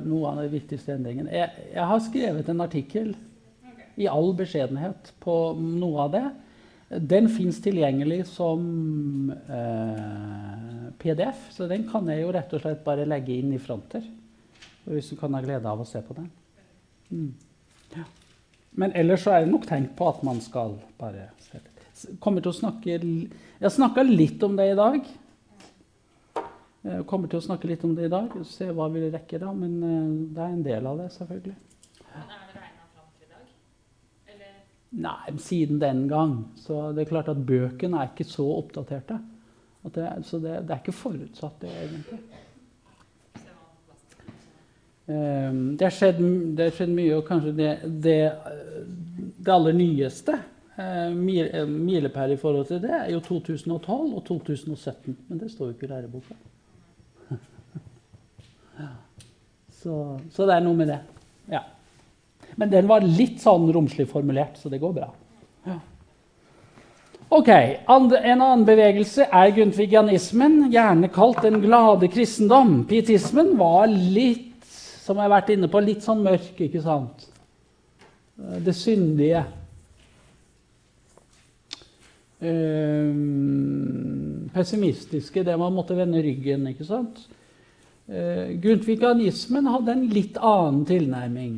Noe av den viktigste endringen. Jeg, jeg har skrevet en artikkel i all beskjedenhet på noe av det. Den fins tilgjengelig som eh, PDF, så den kan jeg jo rett og slett bare legge inn i fronter. Hvis du kan ha glede av å se på den. Mm. Ja. Men ellers så er det nok tenkt på at man skal bare se litt. Jeg snakka litt om det i dag. Jeg kommer til å snakke litt om det i dag. Se hva vi rekker da. Men eh, det er en del av det, selvfølgelig. Men er det regna fram til i dag? Eller Nei, siden den gang. Så det er klart at bøkene er ikke så oppdaterte. At det, så det, det er ikke forutsatt, det, egentlig. Eh, det har skjedd, skjedd mye, og kanskje det, det, det aller nyeste eh, eh, milepæl i forhold til det er jo 2012 og 2017. Men det står jo ikke i læreboka. Ja. Så, så det er noe med det. Ja. Men den var litt sånn romslig formulert, så det går bra. Ja. Ok, andre, En annen bevegelse er guntvigianismen, gjerne kalt den glade kristendom. Pietismen var litt, som jeg har vært inne på, litt sånn mørk, ikke sant? Eh, Det syndige. Um, pessimistiske, det man måtte vende ryggen, ikke sant? Eh, Grundtvigianismen hadde en litt annen tilnærming.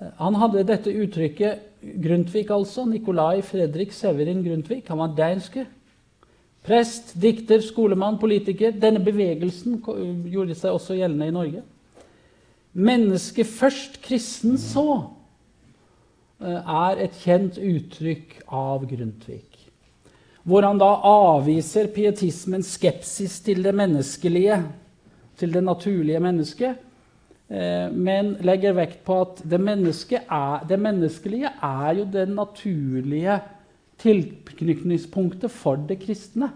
Eh, Han hadde dette uttrykket Grundtvig, altså. Nikolai Fredrik Severin Grundtvig. Han var deinske. Prest, dikter, skolemann, politiker. Denne bevegelsen gjorde seg også gjeldende i Norge. Mennesket først, kristen så, eh, er et kjent uttrykk av Grundtvig. Hvor han da avviser pietismens skepsis til det menneskelige, til det naturlige mennesket, eh, men legger vekt på at det, er, det menneskelige er jo det naturlige tilknytningspunktet for det kristne.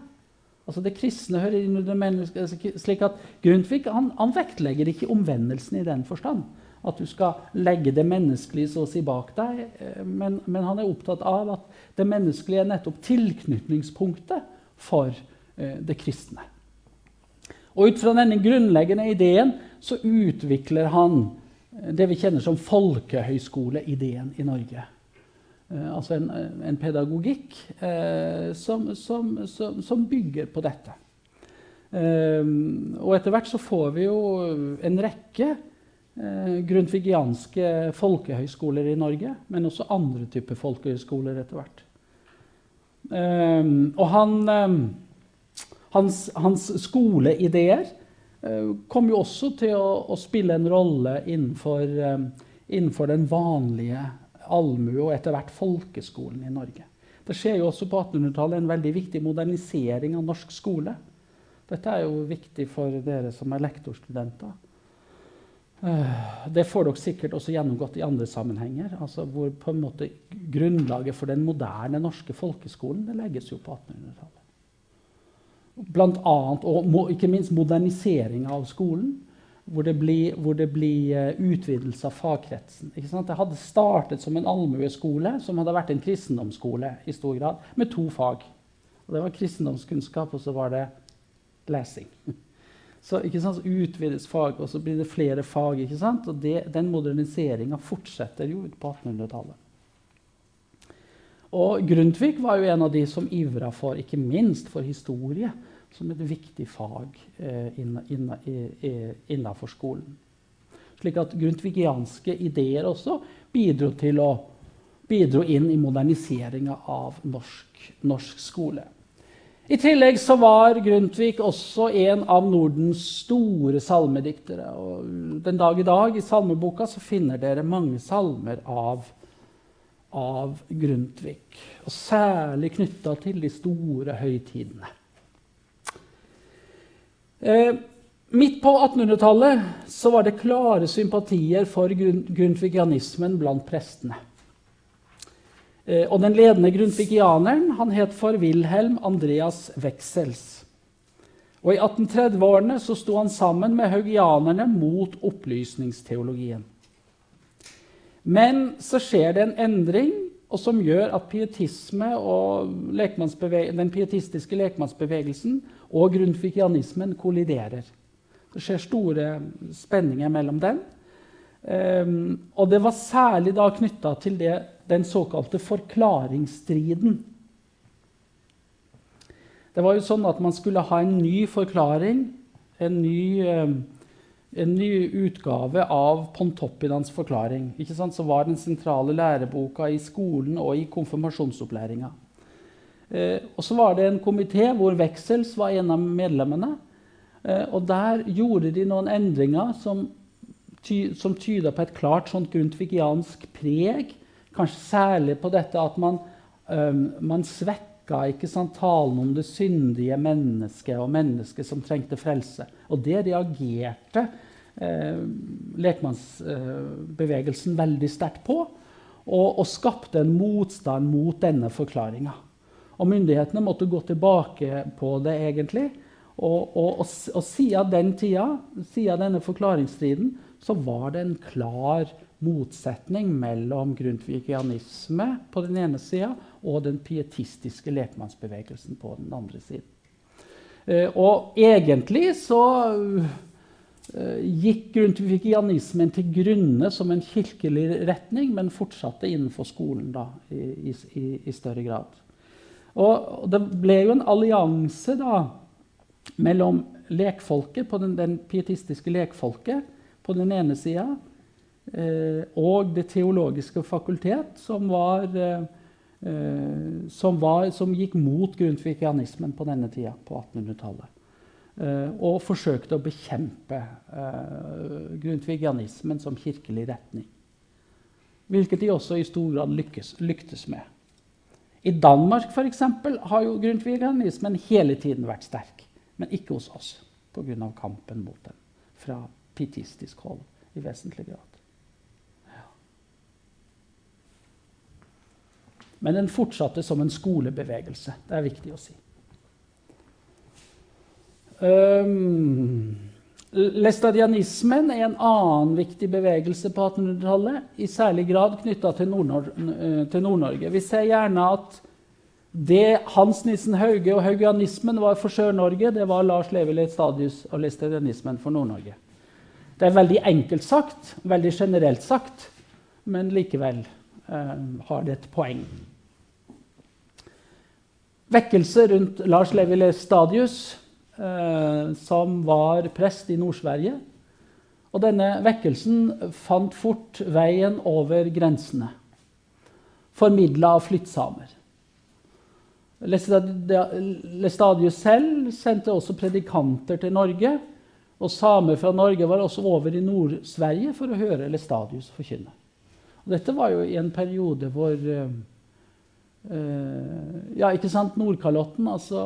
Altså Det kristne hører inn under mennesket. altså slik at Grundtvig han, han vektlegger ikke omvendelsen i den forstand. At du skal legge det menneskelige så å si bak deg. eh, Men, men han er opptatt av at det menneskelige er nettopp tilknytningspunktet for eh, det kristne. Og ut fra denne grunnleggende ideen så utvikler han eh, det vi kjenner som folkehøyskoleideen i Norge. Eh, altså en, en pedagogikk eh, som, som, som, som bygger på dette. Eh, og etter hvert så får vi jo en rekke eh, grundtvigianske folkehøyskoler i Norge, men også andre typer folkehøyskoler etter hvert. Eh, og han, eh, hans, hans skoleideer eh, kom jo også til å, å spille en rolle innenfor, eh, innenfor den vanlige allmue og etter hvert folkeskolen i Norge. Det skjer jo også på 1800-tallet en veldig viktig modernisering av norsk skole. Dette er jo viktig for dere som er lektorstudenter. Eh, Det får dere sikkert også gjennomgått i andre sammenhenger. altså Hvor på en måte grunnlaget for den moderne norske folkeskolen legges jo på 1800-tallet. Blant annet, og ikke minst modernisering av skolen. Hvor det blir, hvor det blir eh, utvidelse av fagkretsen. Det hadde startet som en allmueskole, som hadde vært en kristendomsskole i stor grad, med to fag. Og det var kristendomskunnskap, og så var det lesing. Så, så utvides fag, og så blir det flere fag. Og det, Den moderniseringa fortsetter jo på 1800-tallet. Og Grundtvig var jo en av de som ivra for, ikke minst for historie, som et viktig fag eh, innafor skolen. Slik at grundtvigianske ideer også bidro, til å, bidro inn i moderniseringa av norsk, norsk skole. I tillegg så var Grundtvig også en av Nordens store salmediktere. Og den dag i dag i salmeboka så finner dere mange salmer av, av Grundtvig. Og særlig knytta til de store høytidene. Eh, midt på 1800-tallet så var det klare sympatier for grundtvigianismen blant prestene. Eh, og den ledende grundtvigianeren han het for Wilhelm Andreas Wexels. Og I 1830-årene så sto han sammen med haugianerne mot opplysningsteologien. Men så skjer det en endring og som gjør at pietisme og den pietistiske lekmannsbevegelsen og grundtvigianismen kolliderer. Det skjer store spenninger mellom dem. Um, og det var særlig da knytta til det, den såkalte forklaringsstriden. Det var jo sånn at man skulle ha en ny forklaring, en ny, um, en ny utgave av Pontoppidans forklaring. Så var den sentrale læreboka i skolen og i konfirmasjonsopplæringa. Eh, så var det en komité hvor Veksels var en av medlemmene. Eh, og der gjorde de noen endringer som ty, som tyda på et klart sånt grundtvigiansk preg. Kanskje særlig på dette at man, eh, man svekka ikke sant, talen om det syndige mennesket og mennesket som trengte frelse. Og det reagerte eh, lekmannsbevegelsen eh, veldig sterkt på. Og, og, skapte en motstand mot denne forklaringa. Og myndighetene måtte gå tilbake på det, egentlig. Og, og, og siden den tida, siden denne forklaringsstriden, så var det en klar motsetning mellom grundtvigianisme på den ene sida og den pietistiske lekmannsbevegelsen på den andre siden. Eh, og egentlig så eh, gikk grundtvigianismen til grunne som en kirkelig retning, men fortsatte innenfor skolen da, i, i, i større grad. Og, det ble jo en allianse da, mellom lekfolket, på den, den pietistiske lekfolket på den ene sida, og Det teologiske fakultet, som, var, eh, eh, som, var, som gikk mot grundtvigianismen på denne tida, på 1800-tallet. og forsøkte å bekjempe grundtvigianismen som kirkelig retning. Hvilket de også i stor grad lykkes, lyktes med. I Danmark for eksempel, har jo grundtvigianismen hele tiden vært sterk, men ikke hos oss pga. kampen mot den fra pietistisk hold i vesentlig grad. Ja. Men den fortsatte som en skolebevegelse. Det er viktig å si. Um, Læstadianismen er en annen viktig bevegelse på 1800-tallet, i særlig grad knytta til Nord-Norge. Nord Vi ser gjerne at det Hans Nissen Hauge og haugianismen var for Sør-Norge, det var Lars Levi Stadius og læstadianismen for Nord-Norge. Det er veldig enkelt sagt, veldig generelt sagt, men likevel eh, har det et poeng. Vekkelse rundt Lars Levi Stadius, eh, som var prest i Nord-Sverige. Og denne vekkelsen fant fort veien over grensene, formidla av flyttsamer. Lestadius selv sendte også predikanter til Norge og samer fra Norge var også over i Nord-Sverige for å høre Lestadius forkynne. Og dette var jo i en periode hvor uh, Ja, ikke sant? Nordkalotten, altså,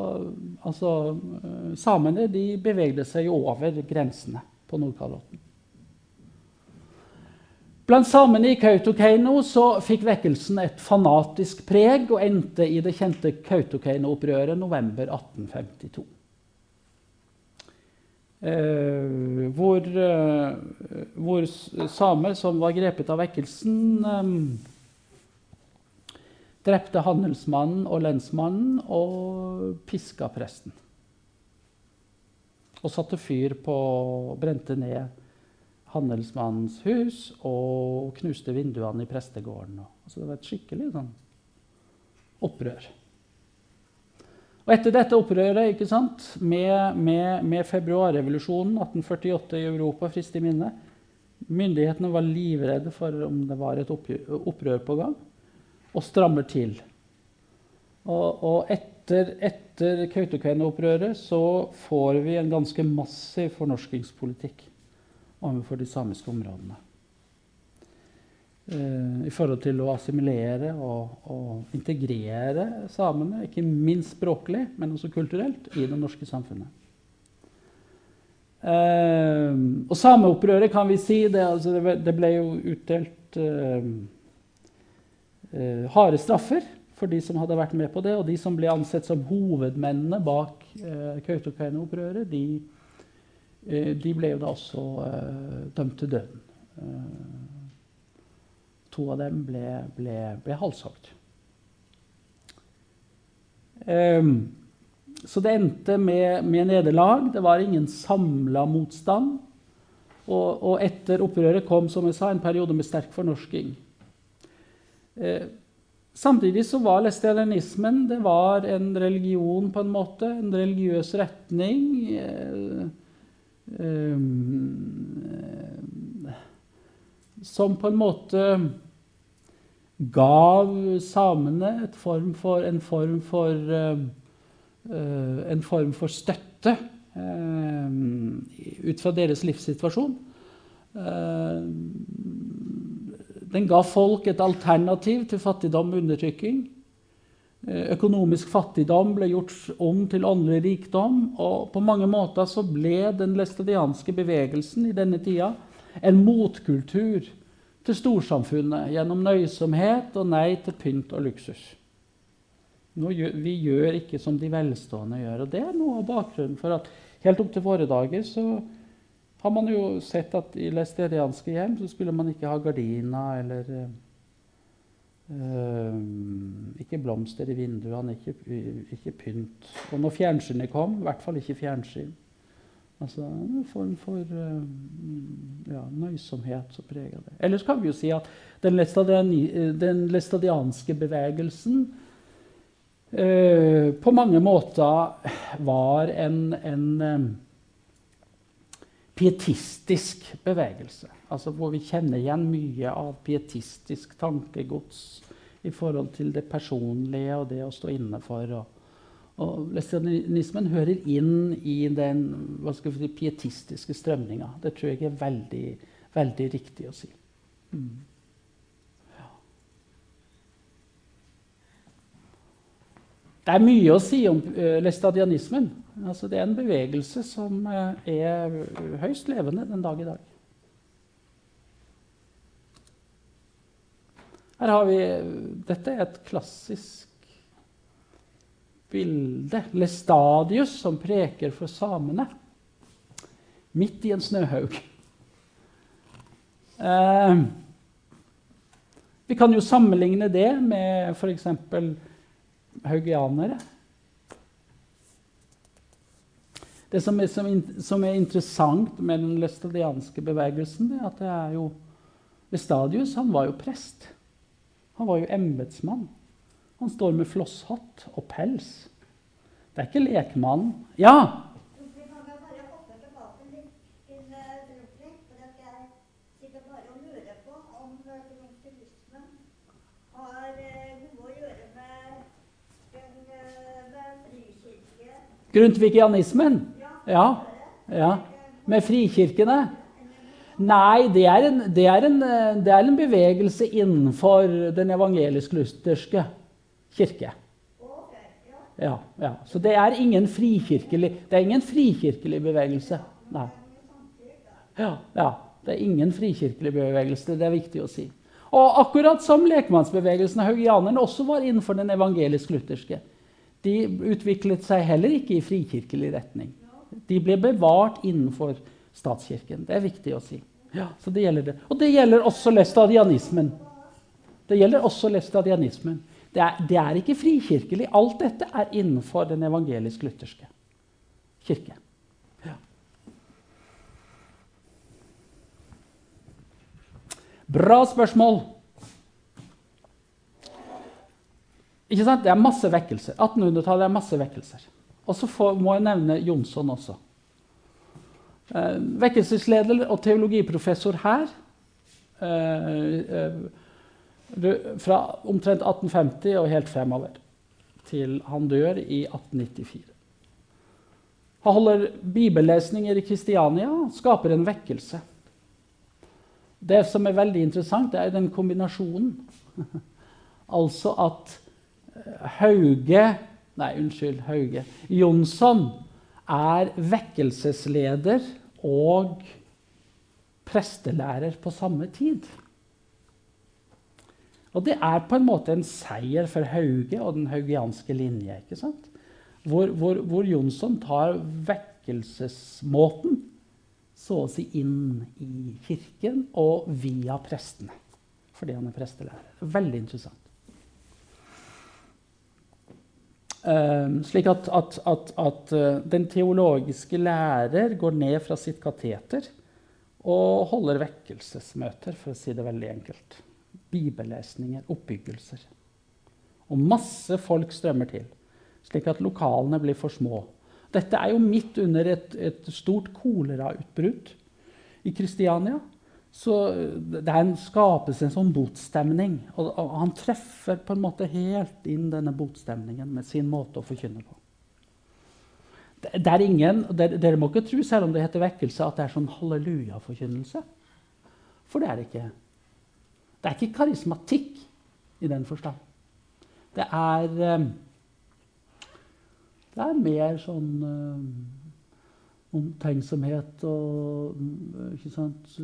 altså uh, Samene de bevegde seg over grensene på Nordkalotten. Blant samene i Kautokeino så fikk vekkelsen et fanatisk preg og endte i det kjente Kautokeino-opprøret november 1852. Eh, hvor, eh, hvor, samer som var grepet av vekkelsen, eh, drepte handelsmannen og lensmannen og piska presten. Og satte fyr på Brente ned handelsmannens hus og knuste vinduene i prestegården. Altså det var et skikkelig sånn, opprør. Og etter dette opprøret ikke sant, med, med, med februarrevolusjonen 1848 i Europa frist i minne Myndighetene var livredde for om det var et opprør på gang, og strammer til. Og, og etter, etter Kautokeino-opprøret så får vi en ganske massiv fornorskingspolitikk overfor de samiske områdene. Eh, i forhold til å assimilere og, og, integrere samene, ikke minst språklig, men også kulturelt, i det norske samfunnet. Eh, og sameopprøret, kan vi si, det, altså, det ble jo utdelt eh, eh, harde straffer for de som hadde vært med på det. Og de som ble ansett som hovedmennene bak eh, Kautokeino-opprøret, de, eh, de, ble jo da også eh, dømt til døden. To av dem ble, ble, ble halshogd. Så det endte med, med nederlag. Det var ingen samla motstand. Og, og, etter opprøret kom som jeg sa, en periode med sterk fornorsking. Eh, samtidig så var lestianismen det var en religion på en måte, en religiøs retning. Eh, eh, som på en måte gav samene form for, en form for uh, en form for støtte ut fra deres livssituasjon. Den ga folk et alternativ til fattigdom og undertrykking. Økonomisk fattigdom ble gjort om til åndelig rikdom. Og på mange måter så ble den læstadianske bevegelsen i denne tida en motkultur til storsamfunnet gjennom nøysomhet og nei til pynt og luksus. Gjør, vi gjør ikke som de velstående gjør. og Det er noe av bakgrunnen for at helt opp til våre dager så har man jo sett at i læsterianske hjem så skulle man ikke ha gardiner eller øh, Ikke blomster i vinduene, ikke, ikke pynt. Og når fjernsynet kom, i hvert fall ikke fjernsyn. Altså en form for øh, ja, nøysomhet som preger det. Ellers kan vi jo si at den, den læstadianske bevegelsen øh, på mange måter var en, en pietistisk bevegelse. Altså hvor vi kjenner igjen mye av pietistisk tankegods i forhold til det personlige og det å stå inne for. og og Lestianismen hører inn i den si, pietistiske strømninga. Det tror jeg er veldig, veldig riktig å si. Mm. Det er mye å si om uh, lestadianismen. Altså, det er en bevegelse som uh, er høyst levende den dag i dag. Her har vi, Dette er et klassisk bilde. Lestadius som preker for samene. Midt i en snøhaug. Eh, vi kan jo sammenligne det med f.eks. haugianere. Det som er, som er, interessant med den lestadianske bevegelsen, er at det er jo Vestadius han var jo prest. Han var jo embetsmann. Han står med flosshatt og pels. Det er ikke lekmannen. Ja! Grundtvigianismen? Ja. ja. Med frikirkene? Nei, det er, en, det, er en, det er en bevegelse innenfor den evangelisk-lutherske kirke. Ja, ja. Så det er ingen frikirkelig, det er ingen frikirkelig bevegelse. Nei. Ja, ja, det er ingen frikirkelig bevegelse. Det er viktig å si. Og akkurat som lekmannsbevegelsen og haugianerne også var innenfor den evangelisk-lutherske. De utviklet seg heller ikke i frikirkelig retning. De ble bevart innenfor statskirken. Det er viktig å si. Ja, så det gjelder det. Og det gjelder også lestadianismen. Det gjelder også lestadianismen. Det er, det er ikke frikirkelig. Alt dette er innenfor den evangelisk-lutherske kirke. Ja. Bra spørsmål. Ikke sant? Det er masse vekkelser. 1800-tallet er masse vekkelser. Og så må jeg nevne Jonsson også. Eh, vekkelsesleder og teologiprofessor her. Eh, eh, fra omtrent 1850 og helt fremover til han dør i 1894. Han holder bibellesninger i Kristiania, skaper en vekkelse. Det som er veldig interessant, er den kombinasjonen. altså at eh, Hauge Nei, unnskyld. Hauge. Jonsson er vekkelsesleder og prestelærer på samme tid. Og det er på en måte en seier for Hauge og den haugianske linje. ikke sant? Hvor, hvor, hvor Jonsson tar vekkelsesmåten så å si inn i kirken og via prestene. Fordi han er prestelærer. Veldig interessant. Eh, slik at, at, at, at eh, den teologiske lærer går ned fra sitt kateter og holder vekkelsesmøter, for å si det veldig enkelt. Bibellesninger, oppbyggelser. Og masse folk strømmer til, slik at lokalene blir for små. Dette er jo midt under et, et stort kolerautbrudd i Kristiania. Så det en, skapes en sånn botstemning. Og, og, han treffer på en måte helt inn denne botstemningen med sin måte å forkynne på. Det, det er ingen, dere, dere må ikke tro, selv om det heter vekkelse, at det er sånn halleluja-forkynnelse. For det er det ikke. Det er ikke karismatikk i den forstand. Det er eh, Det er mer sånn eh, omtenksomhet og ikke sant,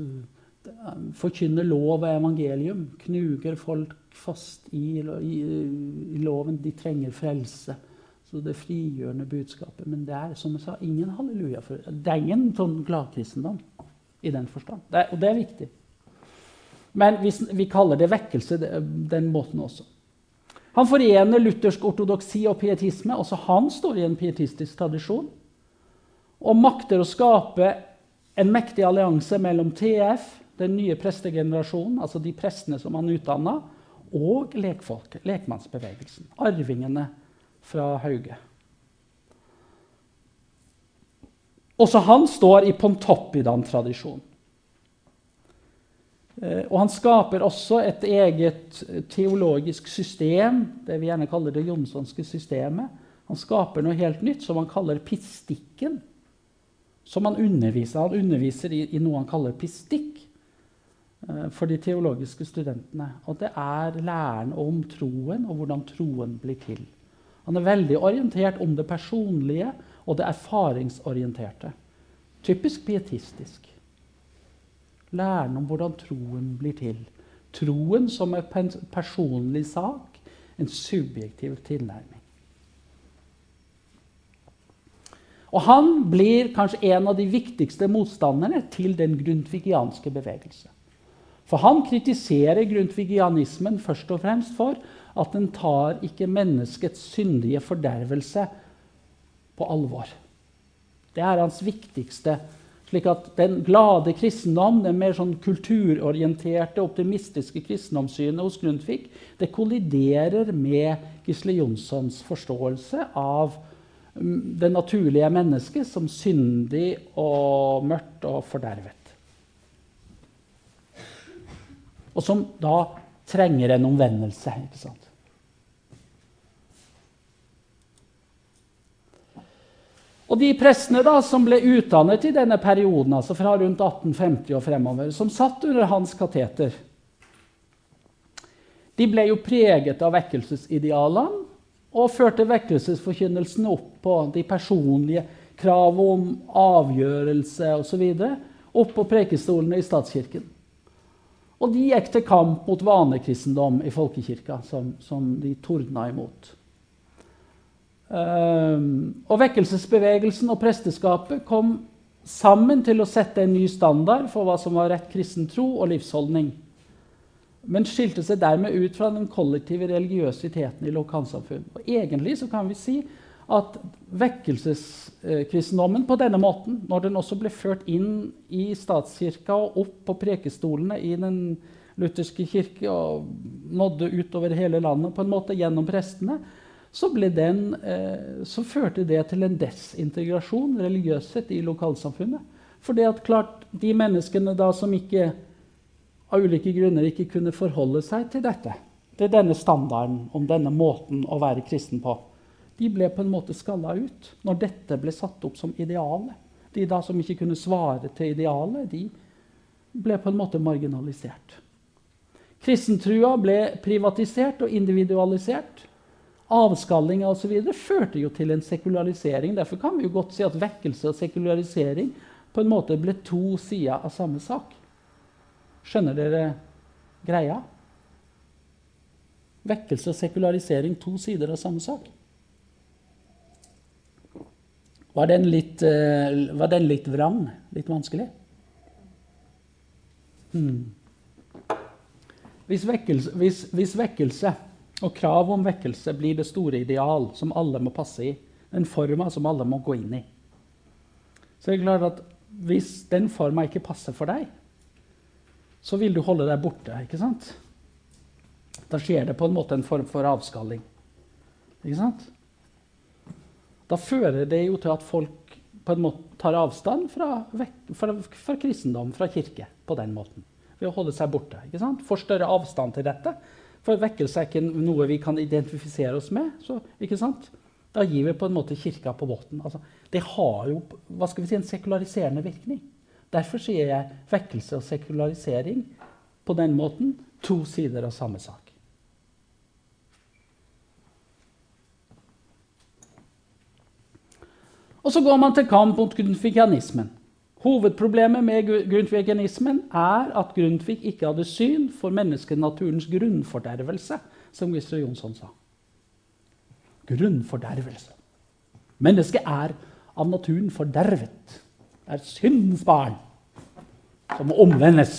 forkynner lov og evangelium. Knuger folk fast i, i, i, loven. De trenger frelse. Så det frigjørende budskapet. Men det er som jeg sa, ingen halleluja. For, det er ingen sånn gladkristendom i den forstand. Det er, og det er viktig. Men vi, vi kaller det vekkelse den måten også. Han forener luthersk ortodoksi og pietisme. Også han står i en pietistisk tradisjon. Og makter å skape en mektig allianse mellom TF, den nye prestegenerasjonen, altså de prestene som han utdanna, og lekfolket, lekmannsbevegelsen. Arvingene fra Hauge. Også han står i Pontoppidan-tradisjonen. Eh, og han skaper også et eget teologisk system, det vi gjerne kaller det jonssonske systemet. Han skaper noe helt nytt som han kaller pistikken. Som han underviser. Han underviser i, i noe han kaller pistikk. Eh, for de teologiske studentene. Og det er læren om troen og hvordan troen blir til. Han er veldig orientert om det personlige og det erfaringsorienterte. Typisk pietistisk. Læren om hvordan troen blir til. Troen som en personlig sak, en subjektiv tilnærming. Og han blir kanskje en av de viktigste motstanderne til den grundtvigianske bevegelse. For han kritiserer grundtvigianismen først og fremst for at den tar ikke menneskets syndige fordervelse på alvor. Det er hans viktigste. slik at Den glade kristendom, det mer sånn kulturorienterte, optimistiske kristendomssynet hos Grundtvig, det kolliderer med Gisle Jonssons forståelse av mm, det naturlige mennesket som syndig og mørkt og fordervet. Og som da trenger en omvendelse. ikke sant? Og de prestene da, som ble utdannet i denne perioden, altså fra rundt 1850 og fremover, som satt under hans kateter, de ble jo preget av vekkelsesidealene og førte vekkelsesforkynnelsen opp på de personlige krav om avgjørelse osv. opp på prekestolene i statskirken. Og de gikk til kamp mot vanekristendom i folkekirka, som, som de tordna imot. Um, og vekkelsesbevegelsen og presteskapet kom sammen til å sette en ny standard for hva som var rett kristen tro og livsholdning, men skilte seg dermed ut fra den kollektive religiøsiteten i lokalsamfunn. Og egentlig så kan vi si at vekkelseskristendommen på denne måten, når den også ble ført inn i statskirka og opp på prekestolene i den lutherske kirke og nådde utover hele landet på en måte gjennom prestene, så, den, eh, så førte det til en desintegrasjon, religiøshet, i lokalsamfunnet. For det at klart, de menneskene da som ikke av ulike grunner ikke kunne forholde seg til dette, til denne standarden om denne måten å være kristen på, de ble på en måte skalla ut når dette ble satt opp som idealet. De da som ikke kunne svare til idealet, de ble på en måte marginalisert. Kristentrua ble privatisert og individualisert. Avskallinga osv. førte jo til en sekularisering. Derfor kan vi jo godt si at vekkelse og sekularisering på en måte ble to sider av samme sak. Skjønner dere greia? Vekkelse og sekularisering, to sider av samme sak. Var den litt, uh, var den litt vrang? Litt vanskelig? Hmm. Hvis, vekkelse, hvis, hvis vekkelse, Og krav om vekkelse blir det store ideal som alle må passe i. Den forma som alle må gå inn i. Så er det klart at hvis den forma ikke passer for deg, så vil du holde deg borte. ikke sant? Da skjer det på en måte en form for avskalling. Ikke sant? Da fører det jo til at folk på en måte tar avstand fra, fra, fra kristendom, fra kirke, på den måten. Ved å holde seg borte. ikke sant? Får større avstand til dette. For vekkelse er ikke noe vi kan identifisere oss med. Så, ikke sant? Da gir vi på en måte kirka på båten. Altså, det har jo hva skal vi si, en sekulariserende virkning. Derfor sier jeg vekkelse og sekularisering på den måten to sider av samme sak. Og så går man til kamp mot grundtvigianismen. Hovedproblemet med grundtvigianismen er at Grundtvig ikke hadde syn for menneskenaturens grunnfordervelse, som Gisle Jonsson sa. Grunnfordervelse. Mennesket er av naturen fordervet. Det er syndens barn som må omvendes.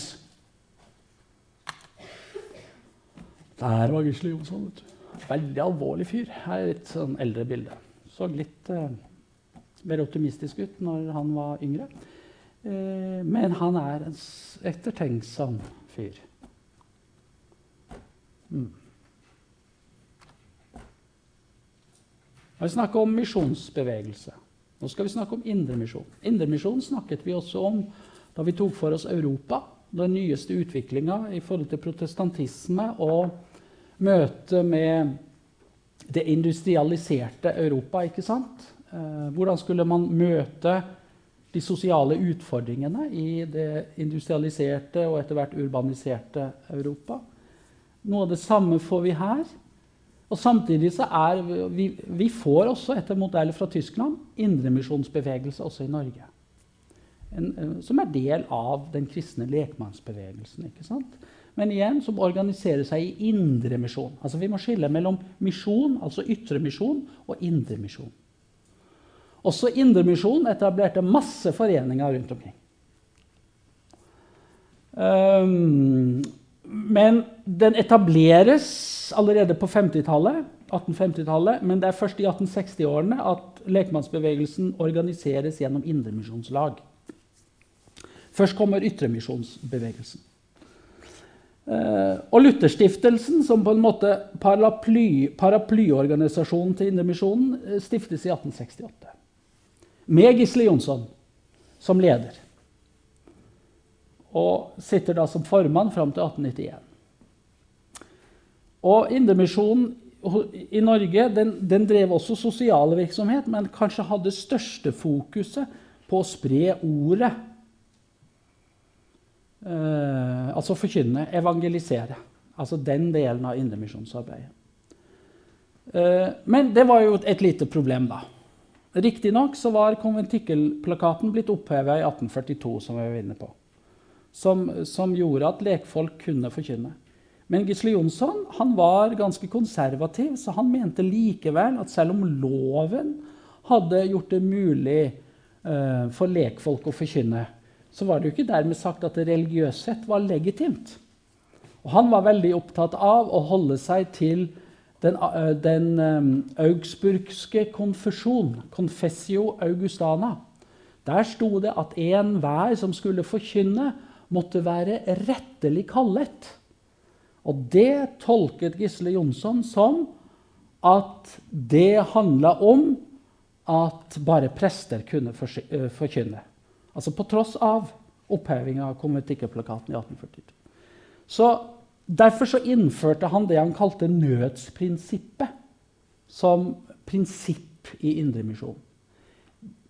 Der var Gisle Jonsson. Veldig alvorlig fyr. Her er et sånn eldre bilde. Så litt eh, mer optimistisk ut når han var yngre. Eh, men han er en ettertenksom fyr. Mm. Når vi snakker om misjonsbevegelse Nå skal vi snakke om indremisjon. Indremisjon snakket vi også om da vi tok for oss Europa. Den nyeste utviklinga i forhold til protestantisme og møtet med det industrialiserte Europa. ikke sant? Eh, hvordan skulle man møte de sosiale utfordringene i det industrialiserte og etter hvert urbaniserte Europa. Noe av det samme får vi her. Og samtidig så er vi, vi får også, etter modell fra Tyskland, indremisjonsbevegelse også i Norge. En, som er del av den kristne lekmannsbevegelsen. ikke sant? Men igjen som organiserer seg i indremisjon. Altså vi må skille mellom misjon, altså ytre misjon, og indremisjon. Også Indremisjonen etablerte masse foreninger rundt omkring. Um, men den etableres allerede på 50-tallet, 1850-tallet, men det er først i 1860-årene at lekmannsbevegelsen organiseres gjennom indremisjonslag. Først kommer ytremisjonsbevegelsen. Uh, og Lutherstiftelsen, som på en måte paraply, paraplyorganisasjonen til Indremisjonen, eh, stiftes i 1868 med Gisle Jonsson som leder. Og sitter da som formann fram til 1891. Og Indremisjonen i Norge den, den, drev også sosial virksomhet, men kanskje hadde største fokuset på å spre ordet. Eh, altså forkynne, evangelisere. Altså den delen av indremisjonsarbeidet. Eh, men det var jo et lite problem, da. Riktignok så var konventikkelplakaten blitt oppheva i 1842, som vi var inne på. Som, som, gjorde at lekfolk kunne forkynne. Men Gisle Jonsson han var ganske konservativ, så han mente likevel at selv om loven hadde gjort det mulig uh, for lekfolk å forkynne, så var det jo ikke dermed sagt at det religiøst sett var legitimt. Og han var veldig opptatt av å holde seg til den, eh, den um, augsburgske konfesjon, Confessio Augustana, der sto det at enhver som skulle forkynne, måtte være rettelig kallet. Og det tolket Gisle Jonsson som at det handla om at bare prester kunne eh, forkynne. Altså på tross av opphevinga av konventikkelplakaten i 1842. Så Derfor så innførte han det han kalte nødsprinsippet som prinsipp i indremisjonen.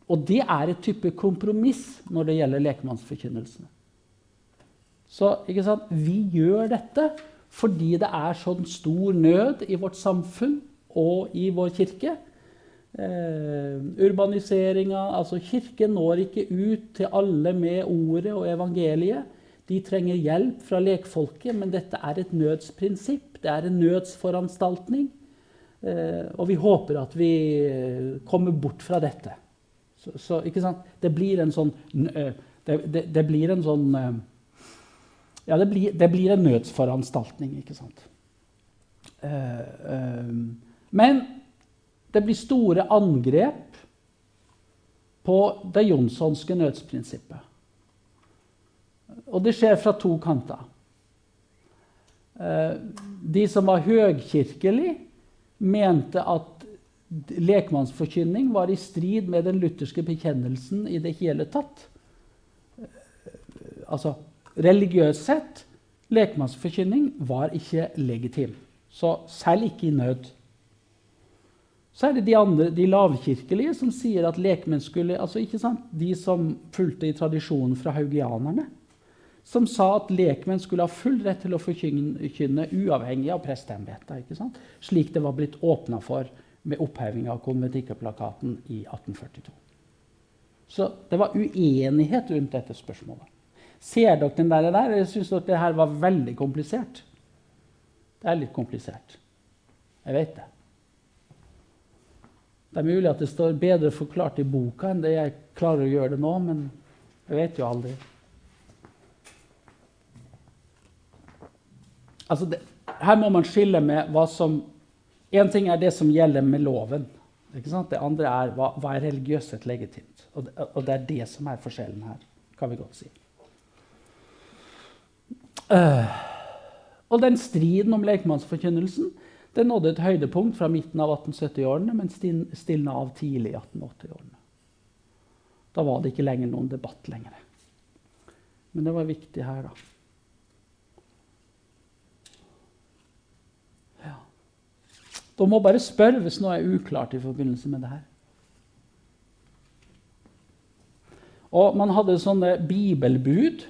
Og det er et type kompromiss når det gjelder lekmannsforkynnelsene. Så vi gjør dette fordi det er sånn stor nød i vårt samfunn og i vår kirke. Eh, urbaniseringa Altså, kirken når ikke ut til alle med ordet og evangeliet. De trenger hjelp fra lekfolket, men dette er et nødsprinsipp. Det er en nødsforanstaltning. Eh, og vi håper at vi eh, kommer bort fra dette. Så, så Det blir en sånn eh, det, det, det, blir en sånn Ja, det blir, det blir en nødsforanstaltning, ikke sant. Men det blir store angrep på det jonssonske nødsprinsippet. Og det skjer fra to kanter. Eh, de som var høgkirkelig, mente at lekmannsforkynning var i strid med den lutherske bekjennelsen i det hele tatt. Altså religiøst sett lekmannsforkynning var ikke legitim. Så selv ikke i nød. Så er det de, andre, de lavkirkelige som sier at lekmenn skulle altså ikke sant, De som fulgte i tradisjonen fra haugianerne som sa at lekmenn skulle ha full rett til å forkynne uavhengig av presteembetet. Slik det var blitt åpna for med oppheving av konventikkerplakaten i 1842. Så det var uenighet rundt dette spørsmålet. Ser dere den der? der? Jeg syns dere det her var veldig komplisert. Det er litt komplisert. Jeg vet det. Det er mulig at det står bedre forklart i boka enn det jeg klarer å gjøre det nå, men jeg vet jo aldri. Altså det, her må man skille med hva som Én ting er det som gjelder med loven. Det andre er hva, hva er religiøst legitimt. Og det, og det, er det som er forskjellen her, kan vi godt si. Uh, og den striden om lekmannsforkynnelsen den nådde et høydepunkt fra midten av 1870-årene, men stilna av tidlig i 1880-årene. Da var det ikke lenger noen debatt lenger. Men det var viktig her, da. Da må bare spørre hvis noe er uklart i forbindelse med det her. Og man hadde sånne bibelbud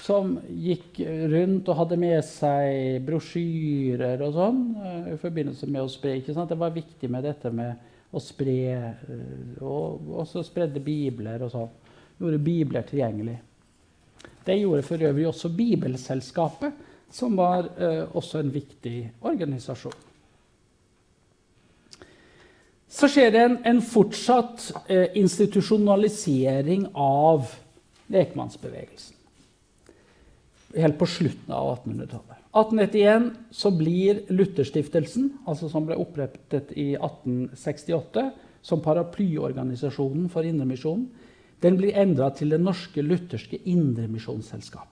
som gikk rundt og hadde med seg brosjyrer og sånn eh, i forbindelse med å spre. ikke sant? Det var viktig med dette med å spre eh, Og også spredde bibler og sånn. Gjorde bibler tilgjengelig. Det gjorde for øvrig også Bibelselskapet, som var eh, også en viktig organisasjon så skjer det en, en fortsatt eh, institusjonalisering av lekmannsbevegelsen. Helt på slutten av 1800-tallet. 1891 så blir Lutherstiftelsen, altså som ble opprettet i 1868 som paraplyorganisasjonen for Indremisjonen, den blir endra til Det norske lutherske indremisjonsselskap.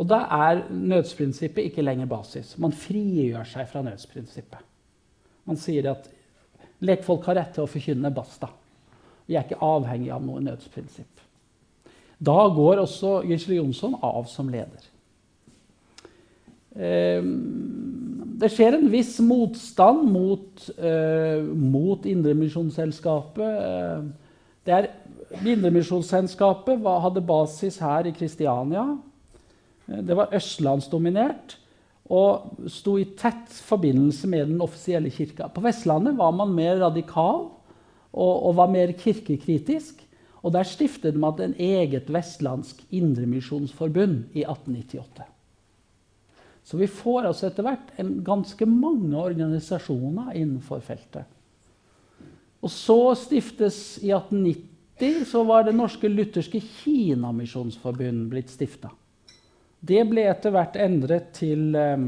Og da er nødsprinsippet ikke lenger basis. Man frigjør seg fra nødsprinsippet. Man sier at Lekfolk har rett til å forkynne basta. Vi er ikke avhengig av noe nødsprinsipp. Da går også Gisle Jonsson av som leder. Ehm, det skjer en viss motstand mot, uh, mot Indremisjonsselskapet. Uh, Indremisjonsselskapet hadde basis her i Kristiania. Eh, det var østlandsdominert og sto i tett forbindelse med den offisielle kirka. På Vestlandet var man mer radikal og, og var mer kirkekritisk. Og der stiftet man et eget vestlandsk indremisjonsforbund i 1898. Så vi får altså etter hvert ganske mange organisasjoner innenfor feltet. Og så stiftes i 1890 så var Det norske lutherske Kinamisjonsforbund blitt stifta. Det ble etter hvert endret til um,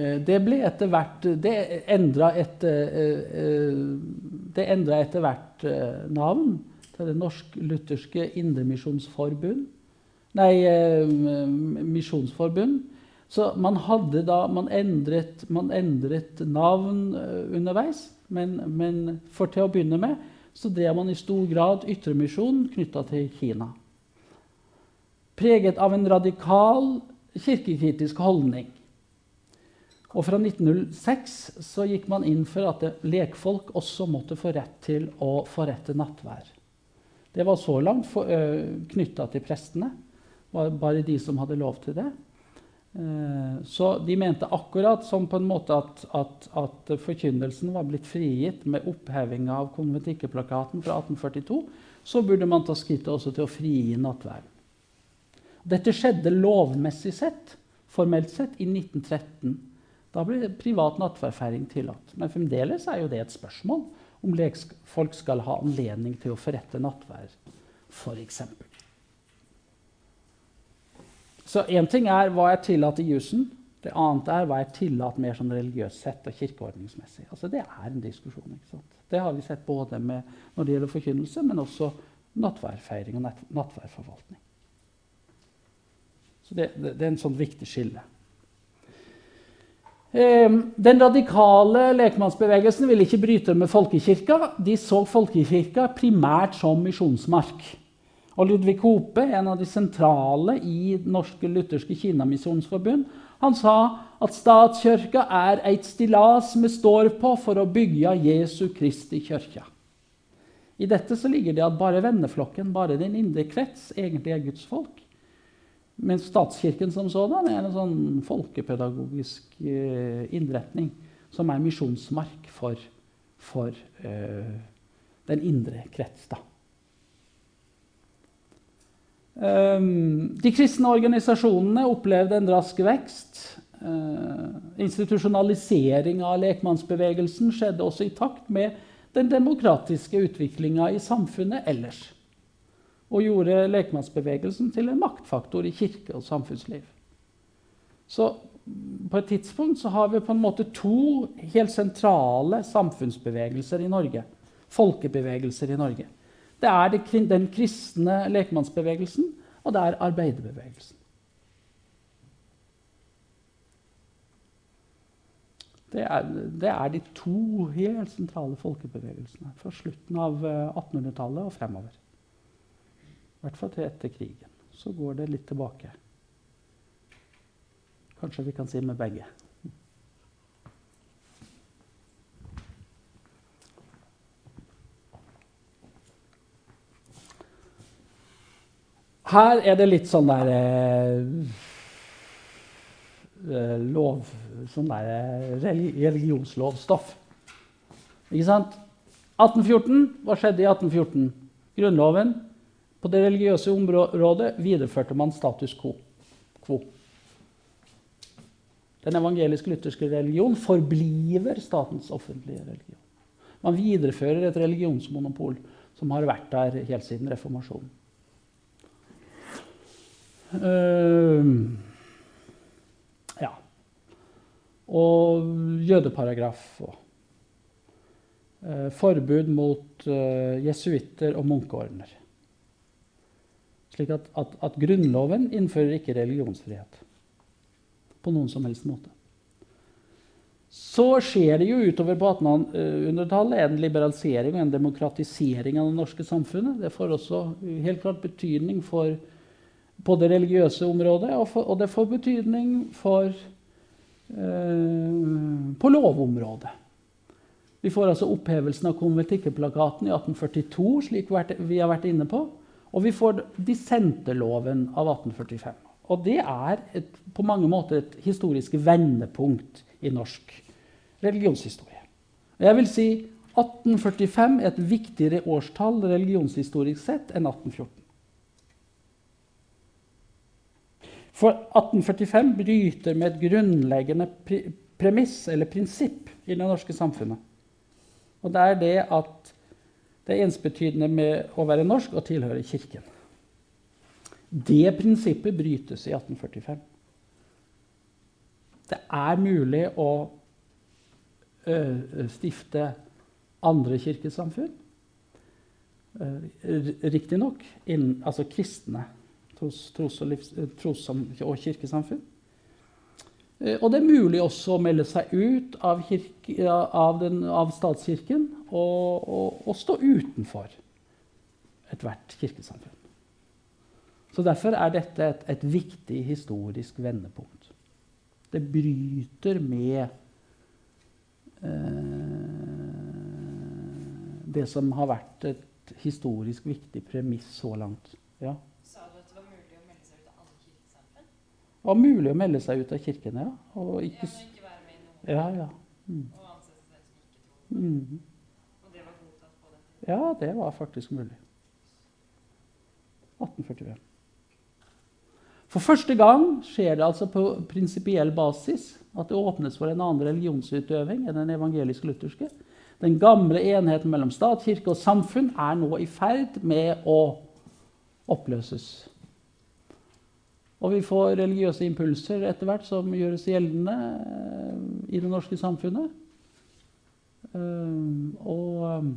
det ble etter hvert Det endra uh, det etter hvert navn til Det norsk-lutherske indremisjonsforbund. Nei, misjonsforbund. Så man hadde da Man endret, man endret navn underveis. Men, men, for til å begynne med så drev man i stor grad ytremisjon knytta til Kina preget av en radikal kirkekritisk holdning. Og fra 1906 så gikk man inn for at lekfolk også måtte få rett til å forrette nattvær. Det var så langt knytta til prestene. var bare de som hadde lov til det. Så de mente akkurat som på en måte at, at, at forkynnelsen var blitt frigitt med opphevinga av konventikkeplakaten fra 1842, så burde man ta skrittet også til å frigi nattværen. Dette skjedde lovmessig sett, formelt sett, i 1913. Da ble privat nattverdfeiring tillatt. Men fremdeles er jo det et spørsmål om folk skal ha anledning til å forrette nattverd, f.eks. Så én ting er hva er tillatt i jussen, Det annet er hva er tillatt mer sånn religiøst sett og kirkeordningsmessig. Altså, det er en diskusjon. Det har vi sett både når det gjelder forkynnelse, men også nattverdfeiring og natt- nattverdforvaltning. Så det, det, det er en sånn viktig skille. Eh, Den radikale lekmannsbevegelsen ville ikke bryte med folkekirka. De så folkekirka primært som misjonsmark. Og Ludvig Hope, en av de sentrale i Norske lutherske Kinamisjonsforbund, han sa at statskirka er eit stillas vi står på for å bygge Jesu Kristi kirke. I dette ligger det at bare venneflokken, bare din indre krets, egentlig er Guds folk. Mens statskirken som sådan er en sånn folkepedagogisk eh, innretning som er misjonsmark for, for uh, den indre krets. da. Um, de kristne organisasjonene opplevde en rask vekst. Uh, institusjonalisering av lekmannsbevegelsen skjedde også i takt med den demokratiske utviklinga i samfunnet ellers. Og gjorde lekmannsbevegelsen til en maktfaktor i kirke og samfunnsliv. Så på et tidspunkt så har vi på en måte to helt sentrale samfunnsbevegelser i Norge. Folkebevegelser i Norge. Det er den kristne lekmannsbevegelsen, og det er arbeiderbevegelsen. Det er, det er, de to helt sentrale folkebevegelsene fra slutten av 1800-tallet og fremover. I hvert fall til etter krigen. Så går det litt tilbake. Kanskje vi kan si med begge. Her er det litt sånn der eh, lov, sånn der religionslovstoff. Ikke sant? 1814, Hva skjedde i 1814? Grunnloven. På det religiøse området videreførte man status quo. Den evangelisk-lutherske religion forbliver statens offentlige religion. Man viderefører et religionsmonopol som har vært der helt siden reformasjonen. Uh, ja. Og jødeparagraf. Og, uh, forbud mot uh, jesuitter og munkeordner. Slik at, at, at, Grunnloven innfører ikke religionsfrihet på noen som helst måte. Så skjer det jo utover på 1800-tallet en liberalisering og en demokratisering av det norske samfunnet. Det får også helt klart betydning for på det religiøse området, og, for, og det får betydning for eh, på lovområdet. Vi får altså opphevelsen av konventikkelplakaten i 1842, slik vi har vært inne på. Og vi får dissenterloven av 1845. Og det er et, på mange måter et historisk vendepunkt i norsk religionshistorie. Jeg vil si 1845 er et viktigere årstall religionshistorisk sett enn 1814. For 1845 bryter med et grunnleggende premiss eller prinsipp i det norske samfunnet. Og det er det at det er ensbetydende med å være norsk og tilhøre Kirken. Det prinsippet brytes i 1845. Det er mulig å stifte andre kirkesamfunn. Riktignok altså kristne tros, tros, og, livs, tros og, kirkesamfunn. Og det er mulig også å melde seg ut av, kirke, av, den, av statskirken og, og, og, stå utenfor ethvert kirkesamfunn. Så Derfor er dette et, et, viktig historisk vendepunkt. Det bryter med eh, det som har vært et historisk viktig premiss så langt. Ja. Det var mulig å melde seg ut av alle kirkesamfunn? Det var mulig å melde seg ut av kirken, ja. Og ikke, ja, ikke være med i noen. Ja, ja. Mm. Og anses som ikke troende. Mm. Og det var godtatt på den tiden? Ja, det var faktisk mulig. 1845. For første gang skjer det altså på prinsipiell basis at det åpnes for en annen religionsutøving enn den evangelisk-lutherske. Den gamle enheten mellom stat, kirke og samfunn er nå i ferd med å oppløses. Og vi får religiøse impulser etter hvert som gjøres gjeldende eh, i det norske samfunnet. Eh, og, eh,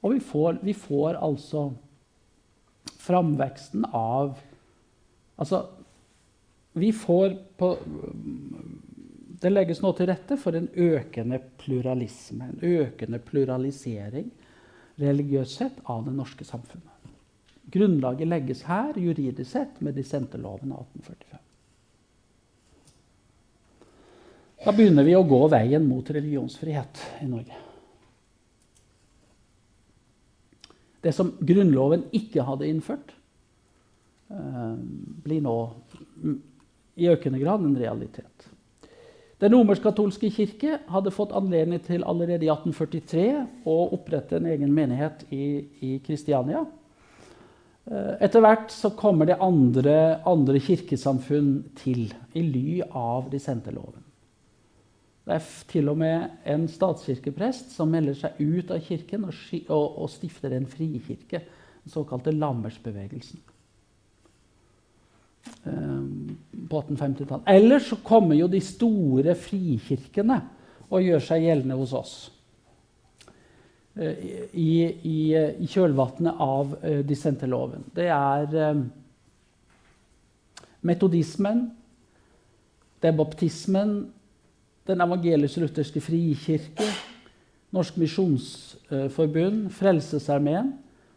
og vi, får, vi får altså framveksten av Altså, vi får på Det legges nå til rette for en økende pluralisme, en økende pluralisering religiøst sett av det norske samfunnet. Grunnlaget legges her juridisk sett med dissenterloven av 1845. Da begynner vi å gå veien mot religionsfrihet i Norge. Det som Grunnloven ikke hadde innført, eh, blir nå i økende grad en realitet. Den romersk-katolske kirke hadde fått anledning til allerede i 1843 å opprette en egen menighet i Kristiania. Eh, etter hvert så kommer det andre, andre kirkesamfunn til i ly av dissenterloven. Det er til og med en statskirkeprest som melder seg ut av kirken og, og, og stifter en frikirke, den såkalte Lammersbevegelsen. Um, på 1850-tallet. Ellers så kommer jo de store frikirkene og gjør seg gjeldende hos oss. Uh, i, i, i kjølvannet av uh, dissenterloven. Det er um, metodismen, det er baptismen, Den evangelisk-lutherske frikirke, Norsk misjonsforbund, Frelsesarmeen.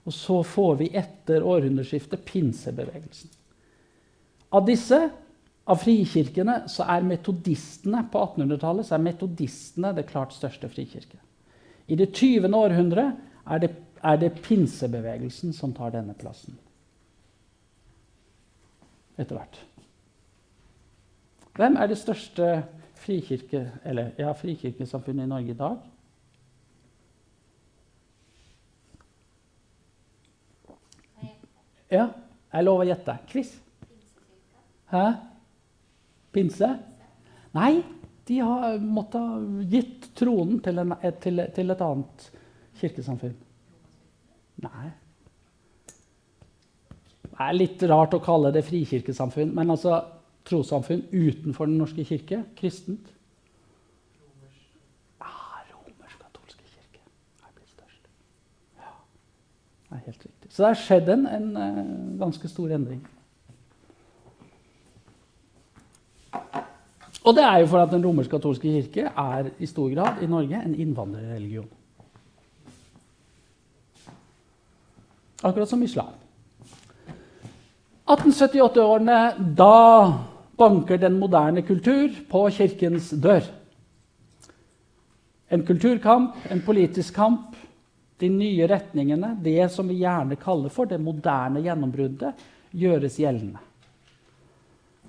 Og så får vi etter århundreskiftet pinsebevegelsen. Av disse, av frikirkene, så er metodistene på 1800-tallet så er metodistene det klart største frikirke. I det 20. århundre er er det pinsebevegelsen som tar denne plassen. Etter hvert. Hvem er det største frikirke, eller, ja, frikirkesamfunnet i Norge i dag? Ja, jeg lover å gjette. Chris? Hæ? Pinse? Nei, de har måttet gitt tronen til, en, til, til et annet kirkesamfunn. Nei. Det er litt rart å kalle det frikirkesamfunn, men altså trossamfunn utenfor Den norske kirke, kristent. Ah, Romersk-katolske kirke er blitt størst. Ja, det er helt riktig. Så det har skjedd en, en, eh, ganske stor endring. Og det er jo for at Den romersk-katolske kirke er i stor grad i Norge en innvandrerreligion. Akkurat som islam. 1878-årene, da banker den moderne kultur på kirkens dør. En kulturkamp, en politisk kamp, de nye retningene, det som vi gjerne kaller for det moderne gjennombruddet, gjøres gjeldende.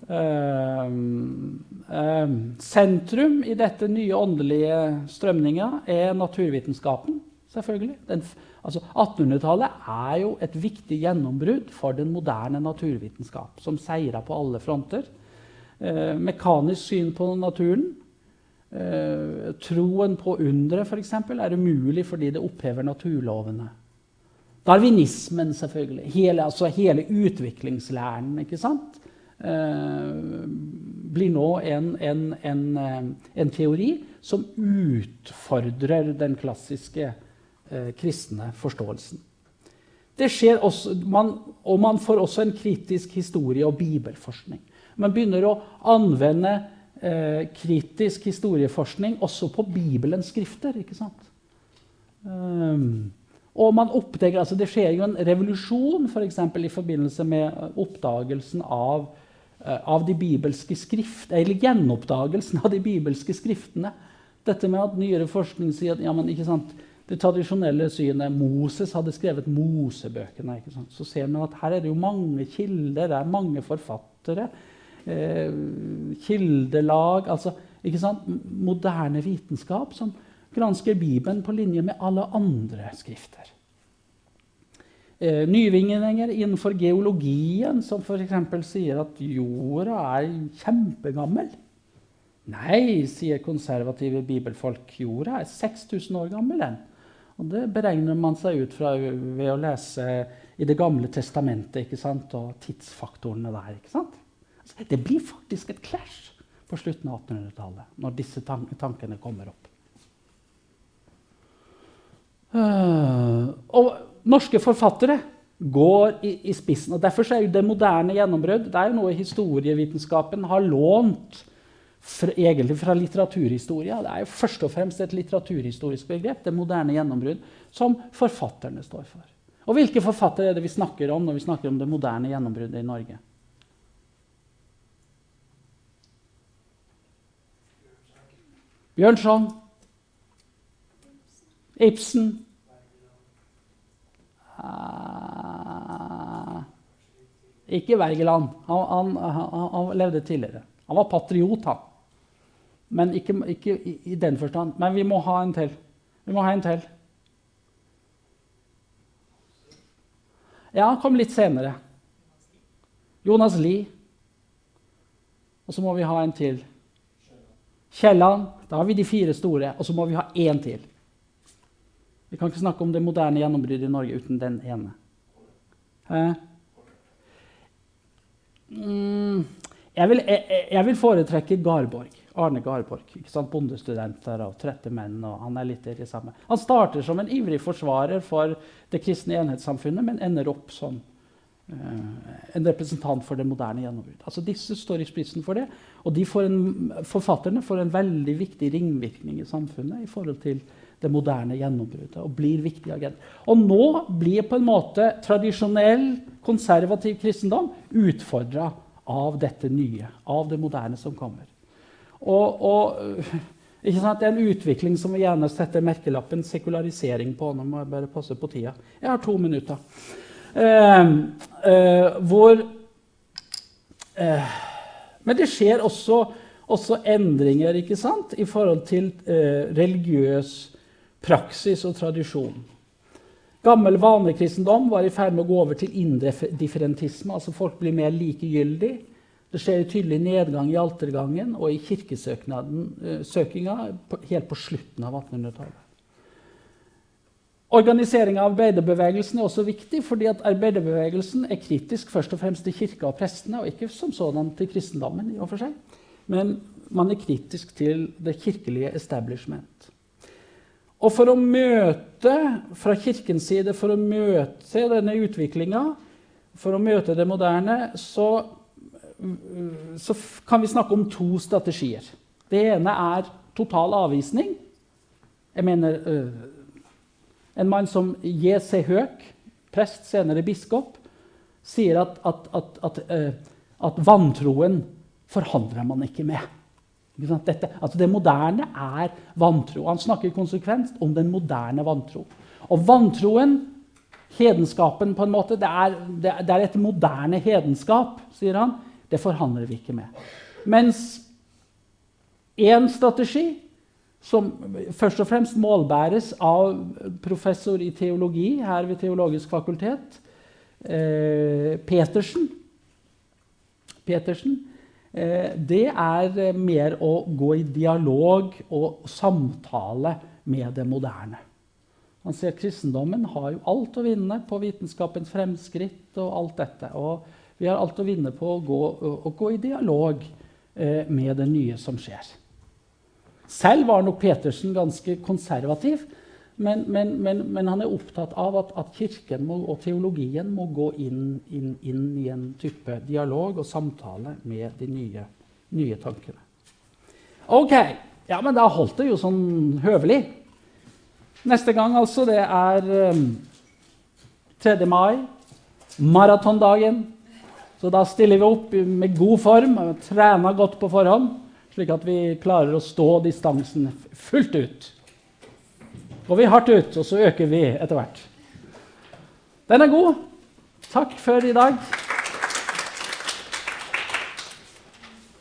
Ehm, ehm, sentrum i dette nye åndelige strømninga er naturvitenskapen. selvfølgelig. altså 1800-tallet er jo et viktig gjennombrudd for den moderne naturvitenskap, som seira på alle fronter. Eh, mekanisk syn på naturen. Eh, troen på for eksempel, er umulig fordi det opphever naturlovene. Darwinismen, selvfølgelig. Hele, altså hele utviklingslæren. ikke sant? Eh, blir nå en, en, en, eh, en, teori som utfordrer den klassiske eh, kristne forståelsen. Det skjer også, man, og man får også en kritisk historie- og bibelforskning. Man begynner å anvende eh, kritisk historieforskning også på Bibelens skrifter. ikke sant? Um, og man oppdager, altså Det skjer jo en revolusjon for eksempel, i forbindelse med oppdagelsen av Eh, av de bibelske skrift, eller gjenoppdagelsen av de bibelske skriftene. Dette med at nyere forskning sier at ja, men, det tradisjonelle synet Moses hadde skrevet Mosebøkene. Så ser man at her er det jo mange kilder, det er mange forfattere. Eh, kildelag altså, Moderne vitenskap som gransker Bibelen på linje med alle andre skrifter eh, nyvinninger innenfor geologien, som f.eks. sier at jorda er kjempegammel. Nei, sier konservative bibelfolk. Jorda er 6000 år gammel. Den. Og det beregner man seg ut fra ved å lese i Det gamle testamentet ikke sant? og tidsfaktorene der. ikke sant? Det blir faktisk et clash på slutten av 1800-tallet når disse tankene kommer opp. Uh, og norske forfattere går i, i, spissen. og Derfor er det moderne gjennombrudd det er jo noe historievitenskapen har lånt fra, egentlig fra litteraturhistoria. Det er jo først og fremst et litteraturhistorisk begrep, det moderne gjennombrudd, som forfatterne står for. Og hvilke forfattere er det vi snakker om når vi snakker om det moderne gjennombruddet i Norge? Bjørnson. Ibsen. eh, ikke Wergeland. Han, han, han, levde tidligere. Han var patriot, han. Men ikke, ikke i, i, den forstand. Men vi må ha en til. Vi må ha en til. Ja, kom litt senere. Jonas Lie. Og så må vi ha en til. Kielland. Da har vi de fire store. Og så må vi ha én til. Vi kan ikke snakke om det moderne gjennombruddet i Norge uten den ene. Mm, jeg, vil, jeg, jeg, vil, foretrekke Garborg. Arne Garborg. ikke sant? Bondestudenter og trette menn. og Han er litt i det samme. Han starter som en ivrig forsvarer for det kristne enhetssamfunnet, men ender opp uh, en representant for det moderne gjennombrudd. Altså, disse står i spissen for det, og de får en, forfatterne får en veldig viktig ringvirkning i samfunnet i forhold til det moderne gjennombruddet og blir viktig agent. Og nå blir på en måte tradisjonell, konservativ kristendom utfordra av dette nye, av det moderne som kommer. Og, og Det er en utvikling som vi gjerne setter merkelappen 'sekularisering' på. Nå må jeg bare passe på tida. Jeg har to minutter. Eh, eh, hvor eh, Men det skjer også, også endringer ikke sant, i forhold til eh, religiøs praksis og tradisjon. Gammel vanekristendom var i ferd med å gå over til indifferentisme. altså Folk blir mer likegyldig. Det skjer tydelig nedgang i altergangen og i kirkesøkinga eh, helt på slutten av 1800-tallet. Organisering av arbeiderbevegelsen er også viktig, fordi at arbeiderbevegelsen er kritisk først og fremst til kirka og prestene, og ikke som sådan til kristendommen. i og for seg. Men man er kritisk til det kirkelige establishment. Og for å møte fra Kirkens side, for å møte denne utviklinga, for å møte det moderne, så, så, kan vi snakke om to strategier. Det ene er total avvisning. Jeg mener øh, En mann som J.C. Høek, prest, senere biskop, sier at, at, at, at, at vantroen forhandler man ikke med. Dette, altså det moderne er vantro. Han snakker konsekvent om den moderne vantro. Og vantroen, hedenskapen, på en måte, det er, det er et moderne hedenskap, sier han. Det forhandler vi ikke med. Mens én strategi, som først og fremst målbæres av professor i teologi her ved Teologisk fakultet, eh, Petersen, Petersen Eh, det er mer å gå i dialog og samtale med det moderne. Man ser at Kristendommen har jo alt å vinne på vitenskapens fremskritt. og alt dette. Og vi har alt å vinne på å gå, å gå i dialog eh, med det nye som skjer. Selv var nok Petersen ganske konservativ. Men, men, men, men, han er opptatt av at, at kirken må, og teologien må gå inn, inn, inn, i en type dialog og samtale med de nye, nye tankene. Ok, ja, men da holdt det jo sånn høvelig. Neste gang, altså, det er um, 3. mai, maratondagen. Så da stiller vi opp med god form trener godt på forhånd, slik at vi klarer å stå distansen fullt ut går vi hardt ut, og så øker vi etter hvert. Den er god. Takk for i dag.